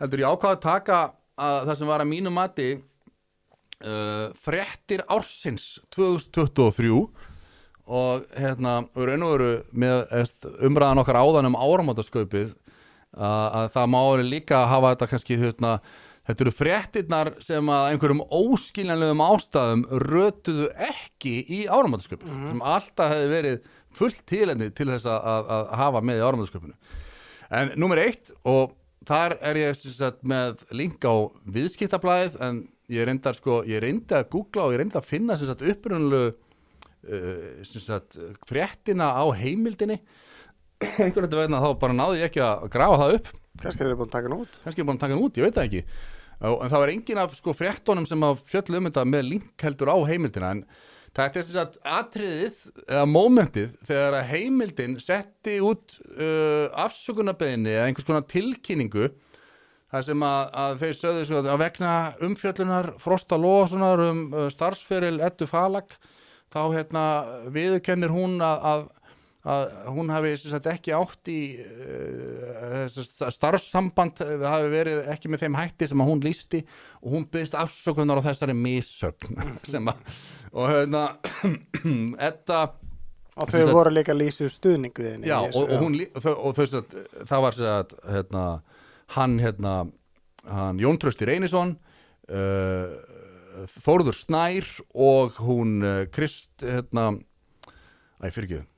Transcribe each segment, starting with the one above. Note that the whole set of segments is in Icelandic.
heldur ég ákvað að taka að það sem var að mínu mati uh, fréttir ársins 2023 og hérna raun og veru með umræðan okkar áðan um áramótasköpið að, að það má alveg líka hafa þetta kannski hérna, þetta eru fréttirnar sem að einhverjum óskiljanlegum ástæðum rötuðu ekki í áramótasköpið sem alltaf hefði verið fullt tílendi til þess að, að, að hafa með í áramótasköpinu en nummer eitt og þar er ég sagt, með link á viðskiptablaðið en ég reyndar sko, ég reyndi að googla og ég reyndi að finna upprunlu uh, sagt fréttina á heimildinni. Einhvern veginn vegna þá bara náði ég ekki að grafa það upp. Kannski er þið búin að taka hann út. Kannski er búin að taka hann út, ég veit það ekki. En það var engin af sko fréttonum sem að fjöll um þetta með link heldur á heimildina en þetta er sem sagt atriðið eða mómentið þegar að heimildin setti út uh, afsökunarbeðinni eða einhvers konar tilkynningu það sem að, að þeir sögðu svo að vegna umfjöllunar Frosta Lóðssonar um uh, starfsferil Eddu Falag þá hérna viðurkennir hún að, að, að hún hafi sagt, ekki átt í uh, starfsamband það hafi verið ekki með þeim hætti sem að hún lísti og hún byggðist afsökunar á þessari missögn sem að og hérna Edda Og þau voru líka lýsa stuðning við henni Já, og, og, hún, og, þau- sagt, það var að hérna, hann, hérna, hann Jón Trösti Reynisson uh, Þórður Snær og hún Krist hérna, æ, fyrir ekki hún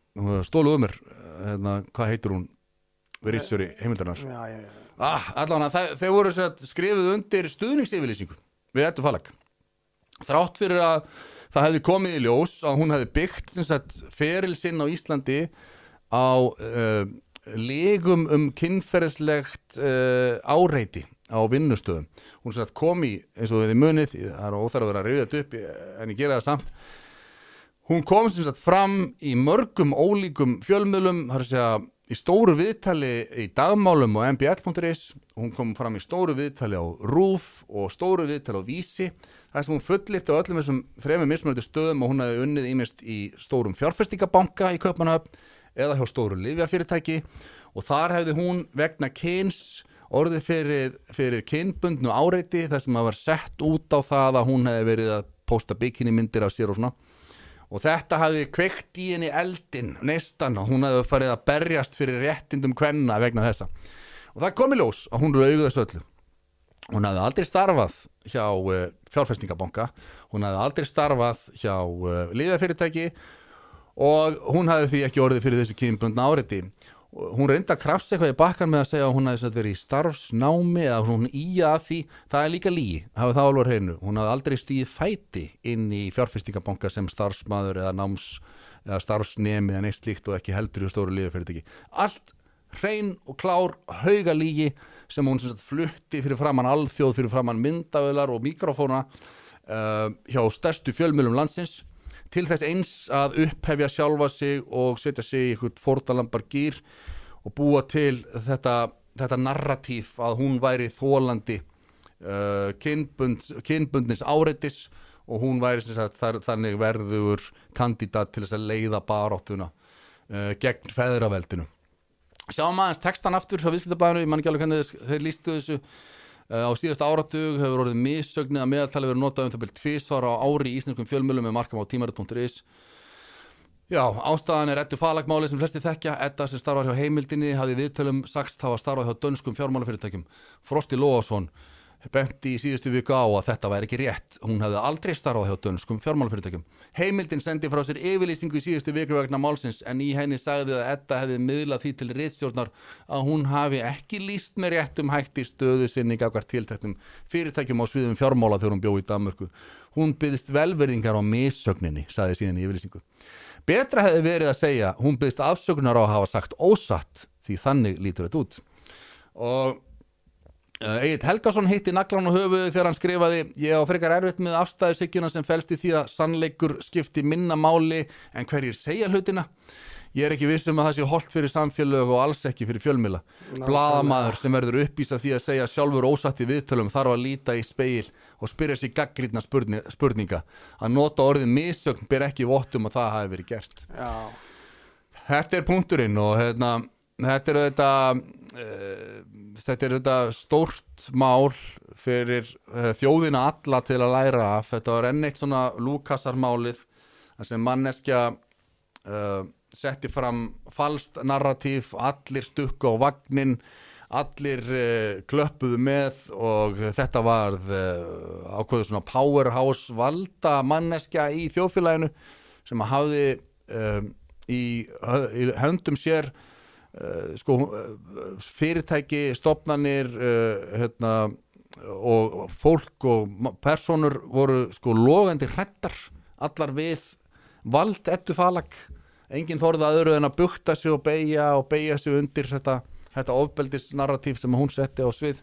stólu um mér hérna, hvað heitir hún? Rítsjöri heimildarnar já, já ah, allan að þau voru skrifuð undir stuðningsyfirlýsingu við Eddu Falag þrátt fyrir að það hefði komið í ljós að hún hefði byggt sagt, feril sinn á Íslandi á uh, legum um kynferðislegt uh, áreiti á vinnustöðum. Hún sagt, kom í, eins og þið munið það er óþarf að vera að rauða upp en ég gera það samt hún kom sem sagt fram í mörgum ólíkum fjölmiðlum þar að segja í stóru viðtali í dagmálum og mbl.is hún kom fram í stóru viðtali á RÚF og stóru viðtali á Vísi. Það sem hún fullifti á öllum þessum þremur mismunandi stöðum og hún hefði unnið ímest í stórum fjárfestingabanka í Kaupanöfn eða hjá stóru livjafyrirtæki og þar hefði hún vegna kyns orðið fyrir, fyrir kynbundnu áreiti þar sem það var sett út á það að hún hefði verið að posta bikini myndir af sér og svona og þetta hafði kveikt í henni eldin neistan og hún hafði farið að berjast fyrir réttindum kvenna vegna þessa. Og það kom í ljós að hún rauði þessu öllu. Hún hafði aldrei starfað hjá uh, fjárfestingabanka. Hún hafði aldrei starfað hjá uh, liðafyrirtæki og hún hafði því ekki orðið fyrir þessu kynbundna áreiti. Og hún reynda að krafsa eitthvað í bakkan með að segja að hún hafði verið í starfsnámi eða hún íja að því, það er líka lígi hafði það alveg hreinu, hún hafði aldrei stíð fæti inn í fjárfestingabanka sem starfsmaður eða náms eða starfsnemi eða neitt slíkt og ekki heldur í stóru liðafyrirtæki allt hrein og klár hauga lígi sem hún sem sagt flutti fyrir framann alþjóð, fyrir framann myndavelar og mikrofóna uh, hjá stærstu fjölmjölum landsins til þess eins að upphefja sjálfa sig og setja sig í einhvern fórtalambar gýr og búa til þetta, þetta narratíf að hún væri þólandi uh, kynbund, kynbundnis áreitis og hún væri sagt, þar, þannig verður kandidat til þess að leiða baráttuna uh, gegn feðraveldinu. Sjáum aðeins textan aftur frá viðskiptabæðinu, ég man ekki alveg hvernig þeir- lístu þessu á síðasta áratug hefur orðið missögnið að meðaltali verið notað um það byrjum tvísvar á ári í íslenskum fjölmjölum með markam á tímarit.is Já, ástæðan er Eddu Falagmáli sem flesti þekkja, Edda sem starfar hjá heimildinni hafði í viðtölum sagst hafa starfað hjá dönskum fjármálafyrirtækjum. Frosti Lóasson benti í síðustu viku á að þetta væri ekki rétt. Hún hefði aldrei starfað hjá dönskum fjármálafyrirtækjum. Heimildin sendi frá sér yfirlýsingu í síðustu viku vegna málsins en í henni sagði að Edda hefði miðlað því til riðstjórnar að hún hafi ekki líst með réttum hætti stöðu sinni gagvart tiltæktum fyrirtækjum á sviðum fjármála þegar hún bjó í Danmörku. Hún byggðist velverðingar á missögninni, sagði síðan í yfirlýsingu. Betra hefði verið að segja, hún byggðist afsökunar Egil Helgason heitti naglan á höfuðu þegar hann skrifaði Ég á frekar erfitt með afstæðisykjuna sem felst í því að sannleikur skipti minna máli en hverjir segja hlutina. Ég er ekki viss um að það sé holdt fyrir samfélög og alls ekki fyrir fjölmila. Blaðamaður sem verður uppvísa því að segja sjálfur ósatt í viðtölum þarf að líta í speil og spyrja sér gaggrítna spurni, spurninga. Að nota orðið misögn ber ekki vottum að það hafi verið gert. Já, Þetta er punkturinn og hérna, þetta er þetta uh, þetta er þetta stórt mál fyrir uh, þjóðina alla til að læra af. Þetta var enn eitt svona Lúkasarmálið þar sem manneskja uh, setti fram falskt narratív, allir stukku á vagnin allir uh, klöppuðu með og þetta var uh, ákveðu svona powerhouse valda manneskja í þjóðfélaginu sem hafði í, í höndum sér sko, uh, fyrirtæki, stopnanir uh, hérna, og fólk og personur voru sko logandi hrettar allar við vald ettu falag enginn þorði að öðru en að bukta sig og beigja og beigja sig undir þetta, þetta ofbeldis narratív sem hún setti á svið.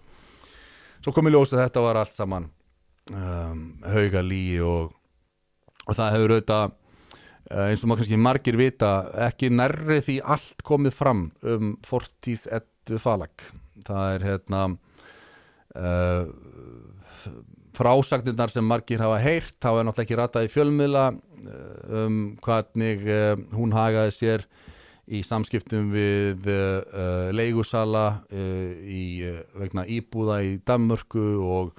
Svo kom í ljós að þetta var allt saman um, hauga líi og, og það hefur auðvitað eh, eins og maður kannski margir vita ekki nærri því allt komið fram um fortíð ettu falag það er hérna uh, frásagnirnar sem margir hafa heyrt þá er náttúrulega ekki ratað í fjölmiðla eh, um hvernig uh, hún hagaði sér í samskiptum við uh, leigusala í, vegna íbúða í Danmörku og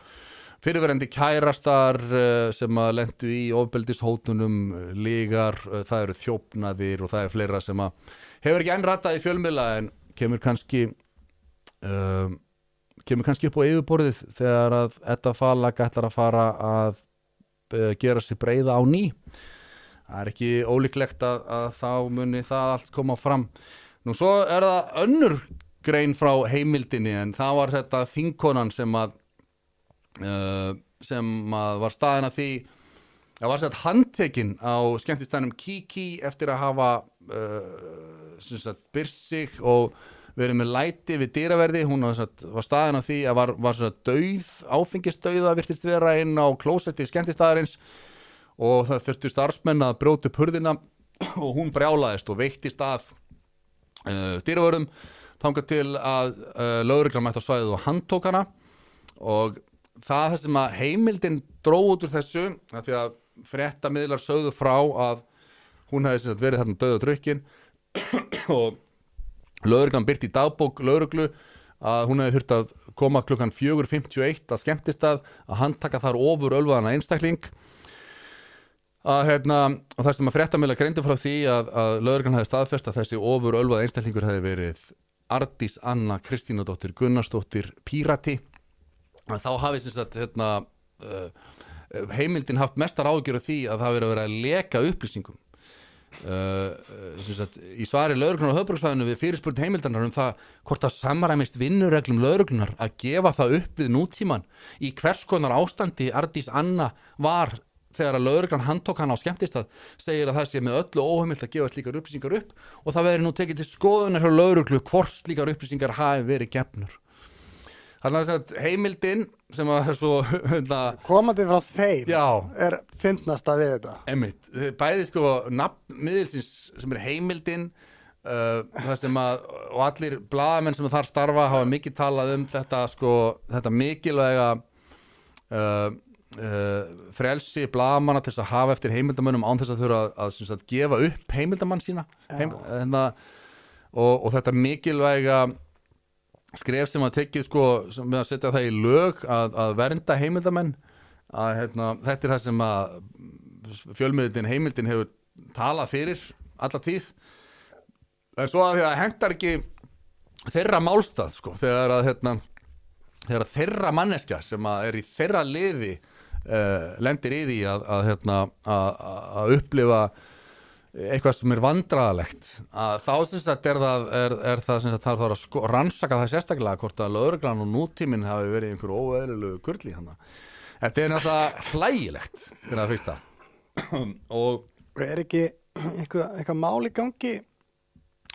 fyrirverandi kærastar uh, sem að lendu í ofbeldishótunum, uh, lígar, uh, það eru þjófnaðir og það er fleira sem að hefur ekki enn ratað í fjölmiðla en kemur kannski uh, kemur kannski upp á yfirborðið þegar að þetta falag ætlar að fara að gera sér breyða á ný. Það er ekki ólíklegt að, að þá muni það allt koma fram. Nú svo er það önnur grein frá heimildinni en það var þetta þingkonan sem að uh, sem að var staðin að því það var sett handtekinn á skemmtistænum Kiki eftir að hafa uh, sagt byrst sig og verið með læti við dýraverði hún var, satt, var staðin að því að var, var dauð, áfengisdauða virtist vera inn á klósetti skemmtistæðarins og það þurftu starfsmenn að brjóti purðina og hún brjálaðist og veiktist að uh, dýravörðum þangað til að uh, lögreglan mætti á svæðið og handtók hana. Og það sem að heimildin dró út úr þessu af því að frétta miðlar sögðu frá að hún hefði verið þarna döð og drukkin og lögreglan byrt í dagbók lögreglu að hún hefði þurft að koma klukkan 4.51 að skemmtist að að handtaka þar ofur ölvaðana einstakling. Að hérna og það sem að fréttamila greindu frá því að, að lögreglan hefði staðfest að þessi ofur ölvað einstaklingur hefði verið Ardís Anna Kristínadóttir Gunnarsdóttir Pírati. að þá hafi sem sagt hérna, uh, heimildin haft mestar ágjör af því að það verið að vera að leka upplýsingum. Uh, sem sagt í svari lögreglunar á höfbruksvæðinu við fyrirspurn heimildanar um það hvort það samaræmist vinnureglum lögreglunar að gefa það upp við nútíman í hvers konar ástandi Ardís Anna var þegar að lögreglan handtók hann á skemmtistað segir að það sé með öllu óheimilt að gefa slíkar upplýsingar upp og það verður nú tekið til skoðunar hjá lögreglu hvort slíkar upplýsingar hafi verið gefnur Þannig að heimildin sem að svo hérna, Komandi frá þeim já, er fyndnasta við þetta. Emmitt, bæði sko nafn miðilsins sem er heimildin uh, það sem að og allir blaðamenn sem þar starfa hafa mikið talað um þetta sko þetta mikilvæga uh, uh, frelsi blaðamanna til að hafa eftir heimildamönnum án þess að þurfa að, að, að, að gefa upp heimildamann sína. Heim, hérna, og, og þetta mikilvæga skref sem að tekið sko við að setja það í lög að, að vernda heimildamenn að hérna, þetta er það sem að fjölmiðin heimildin hefur talað fyrir alla tíð. En svo að því að hendar ekki þeirra málstað sko þegar að hérna, þegar að þeirra manneskja sem að er í þeirra liði uh, lendir í því að, að, hérna, að upplifa eitthvað sem er vandraðalegt að þá syns að er það, er, er það syns að það þarf að sko, rannsaka það sérstaklega hvort að lögreglan og nútíminn hafi verið einhver óeðlilegu kurli þannig þetta er náttúrulega hlægilegt fyrir að fyrsta og er ekki eitthvað, eitthvað mál í gangi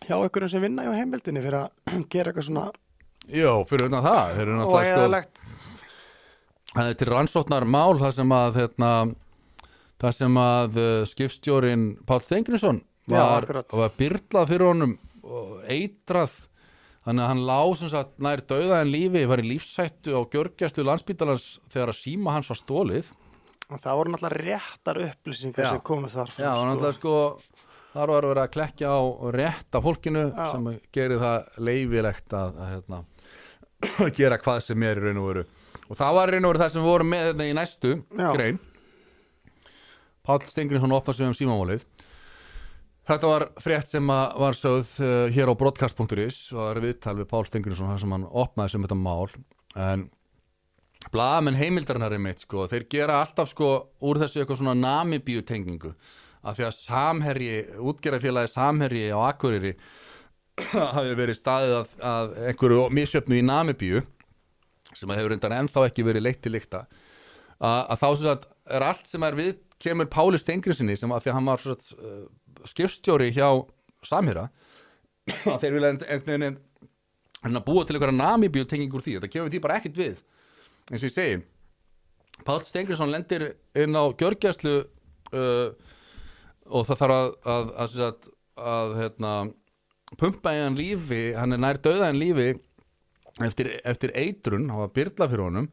hjá einhverjum sem vinna hjá heimildinni fyrir að gera eitthvað svona já, fyrir utan það náttúrulega sko, til rannsóknar mál það sem að hérna, það sem að uh, skipstjórin Páll Stengrinsson Já, var, var byrlað fyrir honum og eitrað þannig að hann lá sem sagt nær dauða en lífi var í lífsættu á gjörgjæstu landsbítalans þegar að síma hans var stólið Og það voru náttúrulega réttar upplýsingar Já. sem komið þar Já, og náttúrulega sko þar var verið að klekja á rétta fólkinu Já. sem gerir það leifilegt að, að hérna, gera hvað sem er í raun og veru og það var í raun og veru það sem við vorum með þetta í næstu Já. grein Páll Stengriðsson opnað sig um símamálið. Þetta var frétt sem að var sögð uh, hér á broadcast.is og það er viðtal við Pál Stengriðsson þar sem hann opnaði sem þetta mál. En blaðamenn heimildarinnar er mitt sko, þeir gera alltaf sko úr þessu eitthvað svona namibíu tengingu af því að samherji, útgerðarfélagi samherji á Akureyri hafi verið staðið að, að einhverju misjöfnu í Namibíu sem hefur undan ennþá ekki verið leitt til líkta að, að þá sem sagt er allt sem er við kemur Páli Stengrinsinni sem að því að hann var uh, skipstjóri hjá Samhera að þeir vilja einhvern veginn hann búa til einhverja Namibíu tengingur því. Þetta kemur því bara ekkert við eins og ég segi. Pál Stengrinsson lendir inn á gjörgjæslu uh, og það þarf að að, að, að, hérna, pumpa í hann lífi hann er nær döða en lífi eftir, eftir eitrun, hann var byrla fyrir honum.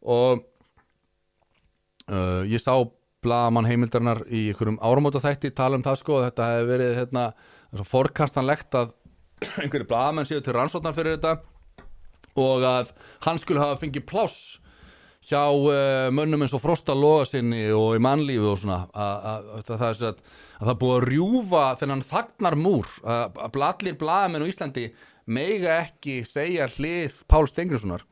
Og uh, ég sá blaðamann heimildarinnar í einhverjum áramóta þætti tala um það sko að þetta hefði verið hérna, svo forkastanlegt að einhverju blaðamenn séu til rannsóknar fyrir þetta og að hann skulle hafa fengið pláss hjá uh, mönnum eins og Frosta Logasinni og í mannlífi og svona að, að, að, það, að það búið að rjúfa þennan þagnar múr að, blallir blaðamenn á Íslandi meiga ekki segja hlið Pál Stengriðssonar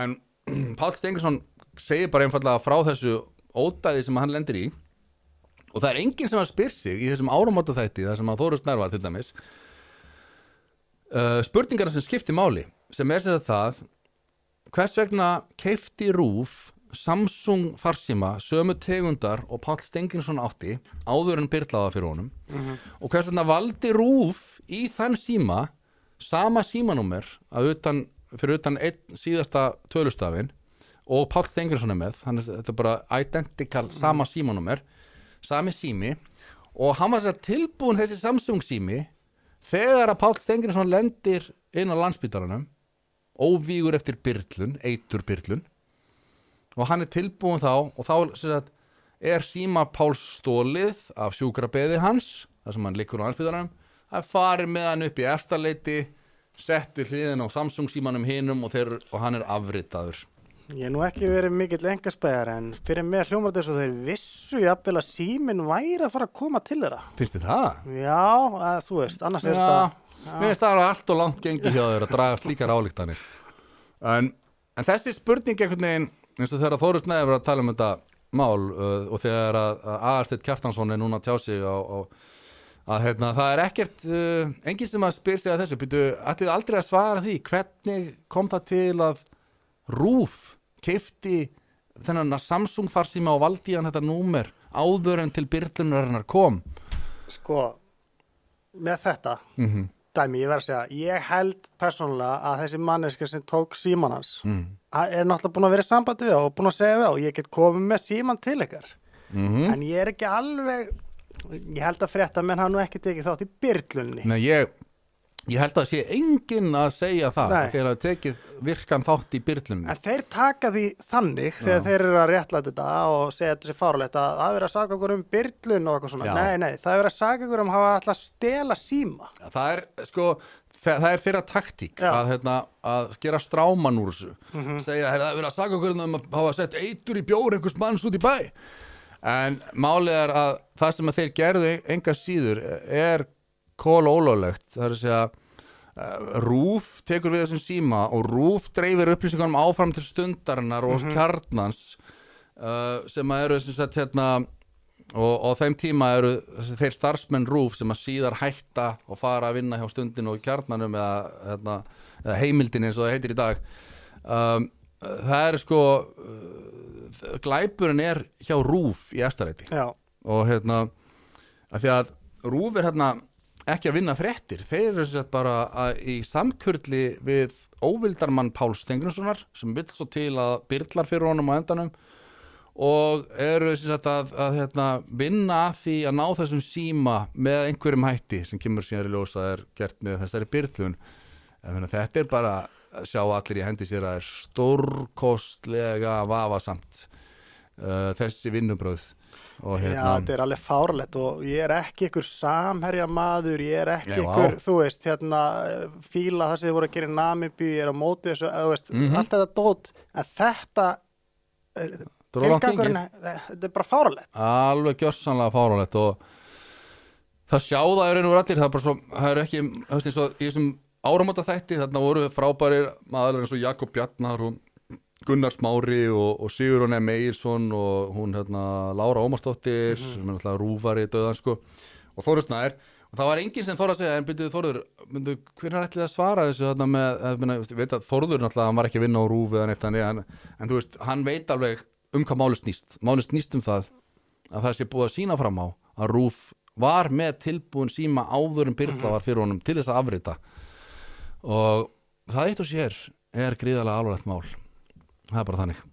en Pál Stengriðsson segir bara einfallega frá þessu ódæði sem hann lendir í. Og það er enginn sem að spyr sig í þessum áramóta þætti þar sem að Þóru Snærvar til dæmis uh, spurningar sem skipti máli sem er sagt það hvers vegna keifti Rúf Samsung farsíma sömu tegundar og Páll Stenginsson átti áður en byrlaða fyrir honum? Og hvers vegna valdi Rúf í þann síma sama símanúmer að utan, fyrir utan einn síðasta tölustafin og Páll Stenginsson er með. Þannig að þetta er bara identical sama símanúmer sami sími. Og hann var sér tilbúin þessi Samsung sími þegar að Páll Stenginsson lendir inn á landsbytaranum óvígur eftir byrlun, eitur byrlun. Og hann er tilbúin þá og þá er síma Páls stólið af sjúkrabeði hans þar sem hann liggur á landsbytaranum það farið með hann upp í eftirleiti settir hliðin á Samsung símanum hinum og, og hann er afritaður Ég hef nú ekki verið mikill engaspegar en fyrir mig hljómar þess að þeir vissu jafnvel að síminn væri að fara að koma til þeirra. þið það? Já, að, þú veist, annars er þetta... mér finnst það allt og langt gengið hjá þeir að draga slíkar álíktanir en, en þessi spurning einhvern veginn eins og þegar Þórus Neður var að tala um þetta mál uh, og þegar að, að Aðarstedt Kjartansson er núna að tjá sig á, á að hérna, það er ekkert uh, enginn sem að spyr sig að þessu býtu, ættið aldrei að svara því hvernig kom það til að Rúf keifti þennan Samsung farsíma og valdi hann þetta númer áður en til byrlunarinnar kom Sko, með þetta, mm dæmi, ég verð að segja, ég held persónulega að þessi manneska sem tók síman hans mm. er náttúrulega búin að vera í sambandi við og búin að segja við og ég get komið með síman til ykkar. Mm En ég er ekki alveg, ég held að frétta menn hafa nú ekki tekið þátt í byrlunni. Nei, ég, ég held að sé enginn að segja það Nei. þegar það tekið virkan þátt í byrlunni En þeir taka því þannig þegar þeir eru að réttlæta þetta og segja þetta sér fárulegt að það er verið að saka okkur um byrlun og eitthvað svona. Já. Nei, nei, það er verið að saka okkur um að hafa alltaf stela síma. Það er sko það er fyrir að taktík Já. að, hérna, að gera stráman úr þessu segja, "Heyrðu, það er verið að saka okkur um að hafa sett eitur í bjór einhvers manns út í bæ en málið er að það sem að þeir gerðu enga síður er kól ólöglegt það er að segja uh, Rúf tekur við þessum síma og Rúf dreifir upplýsingunum áfram til stundarinnar og kjarnans uh, sem að eru sem sagt hérna og, og þeim tíma eru þeir starfsmenn Rúf sem að síðar hætta og fara að vinna hjá stundinu og kjarnanum eða, hérna, eða heimildin eins og það heitir í dag. Um, það er sko uh, glæpurinn er hjá Rúf í eftirleiti Já, og hérna að því að Rúf er hérna ekki að vinna fréttir. Þeir eru sett bara í samkurli við óvildarmann Pál Stengrinssonar sem vill svo til að byrlar fyrir honum á endanum og eru sagt að, að hérna, vinna að því að ná þessum síma með einhverjum hætti sem kemur síðan í ljósa er gert með þessari byrlun en þetta er bara að sjá allir í hendi sér að er stórkostlega vafasamt uh, þessi vinnubröð og Já, hérna, þetta er alveg fárlegt og ég er ekki ykkur samherja maður, ég er ekki Já, ykkur, vá. þú veist, hérna, fíla það sem þið voru að gera í Namibi, ég er á móti þessu, þú veist, Mhm. allt þetta dót, en þetta, eh, tilgangurinn, eh, þetta er bara fárlegt. alveg gjörsanlega fáránlegt og það sjá það er einhver allir, það er bara svo það er ekki, þú veist eins og í þessum áramóta þætti, þarna voru frábærir maður eins og Jakob Bjarnar og Gunnar Smári og, og Sigurón M. Eilsson og hún hérna Lára Ómarsdóttir sem er náttúrulega rúfari döðan sko. Og Þóru Snær og það var enginn sem þóra að segja en byrjuðu Þóruður, myndu, hvernig er ætlið að svara þessu þarna með, að, veit að Þóruður náttúrulega, hann var ekki að vinna á rúf eða neitt en, en þú veist, hann veit alveg um hvað máli snýst, máli snýst um það að það sé búið að sína fram á að rúf var með tilbúin síma áður en Byrla var fyrir honum til þess að afrita. Og það eitt og sér er gríðarlega alvarlegt mál það er bara þannig